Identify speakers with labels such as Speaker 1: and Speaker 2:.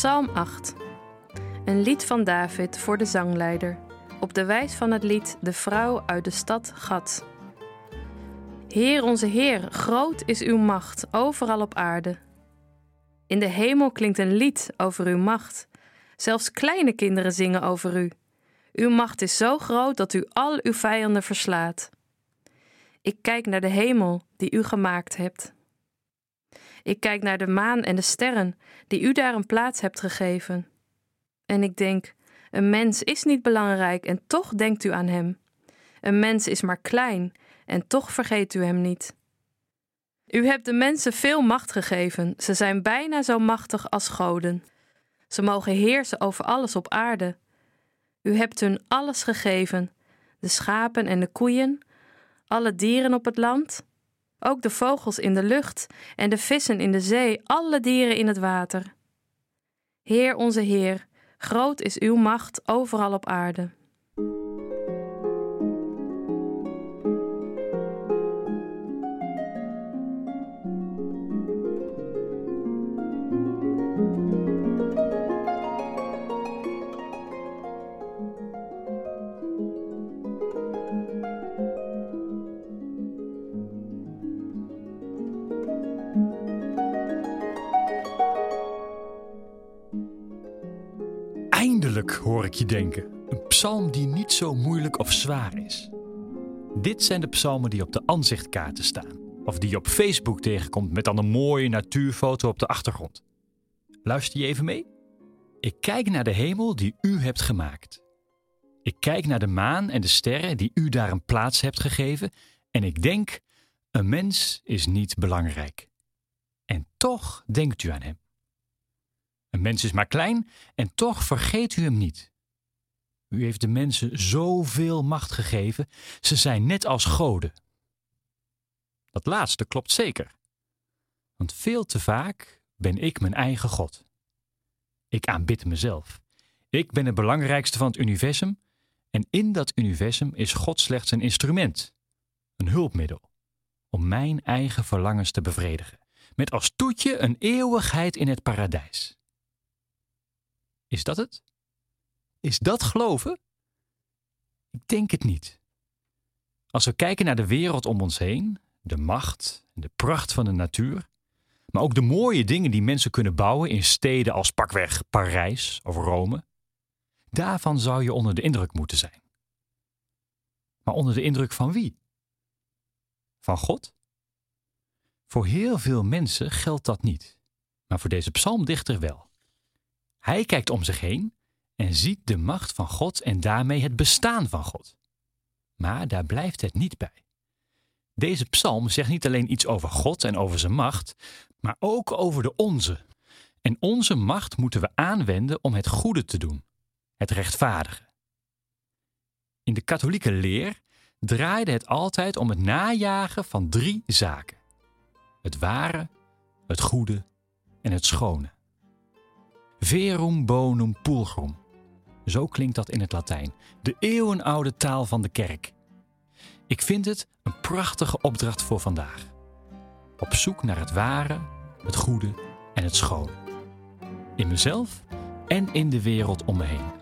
Speaker 1: Psalm 8. Een lied van David voor de zangleider. Op de wijs van het lied De vrouw uit de stad Gad. Heer onze Heer, groot is uw macht, overal op aarde. In de hemel klinkt een lied over uw macht. Zelfs kleine kinderen zingen over u. Uw macht is zo groot dat u al uw vijanden verslaat. Ik kijk naar de hemel die u gemaakt hebt. Ik kijk naar de maan en de sterren die u daar een plaats hebt gegeven. En ik denk: een mens is niet belangrijk en toch denkt u aan hem. Een mens is maar klein en toch vergeet u hem niet. U hebt de mensen veel macht gegeven, ze zijn bijna zo machtig als goden. Ze mogen heersen over alles op aarde. U hebt hun alles gegeven: de schapen en de koeien, alle dieren op het land, ook de vogels in de lucht en de vissen in de zee, alle dieren in het water. Heer onze Heer, groot is uw macht overal op aarde.
Speaker 2: Hoor ik je denken. Een psalm die niet zo moeilijk of zwaar is. Dit zijn de psalmen die op de aanzichtkaarten staan. Of die je op Facebook tegenkomt met dan een mooie natuurfoto op de achtergrond. Luister je even mee? Ik kijk naar de hemel die u hebt gemaakt. Ik kijk naar de maan en de sterren die u daar een plaats hebt gegeven. En ik denk, een mens is niet belangrijk. En toch denkt u aan hem. Een mens is maar klein en toch vergeet u hem niet. U heeft de mensen zoveel macht gegeven, ze zijn net als goden. Dat laatste klopt zeker. Want veel te vaak ben ik mijn eigen God. Ik aanbid mezelf. Ik ben het belangrijkste van het universum en in dat universum is God slechts een instrument, een hulpmiddel, om mijn eigen verlangens te bevredigen, met als toetje een eeuwigheid in het paradijs. Is dat het? Is dat geloven? Ik denk het niet. Als we kijken naar de wereld om ons heen, de macht en de pracht van de natuur, maar ook de mooie dingen die mensen kunnen bouwen in steden als pakweg Parijs of Rome, daarvan zou je onder de indruk moeten zijn. Maar onder de indruk van wie? Van God? Voor heel veel mensen geldt dat niet, maar voor deze psalmdichter wel. Hij kijkt om zich heen en ziet de macht van God en daarmee het bestaan van God. Maar daar blijft het niet bij. Deze psalm zegt niet alleen iets over God en over zijn macht, maar ook over de onze. En onze macht moeten we aanwenden om het goede te doen, het rechtvaardige. In de katholieke leer draaide het altijd om het najagen van drie zaken: het ware, het goede en het schone. Verum bonum pulchrum. Zo klinkt dat in het Latijn, de eeuwenoude taal van de kerk. Ik vind het een prachtige opdracht voor vandaag. Op zoek naar het ware, het goede en het schone. In mezelf en in de wereld om me heen.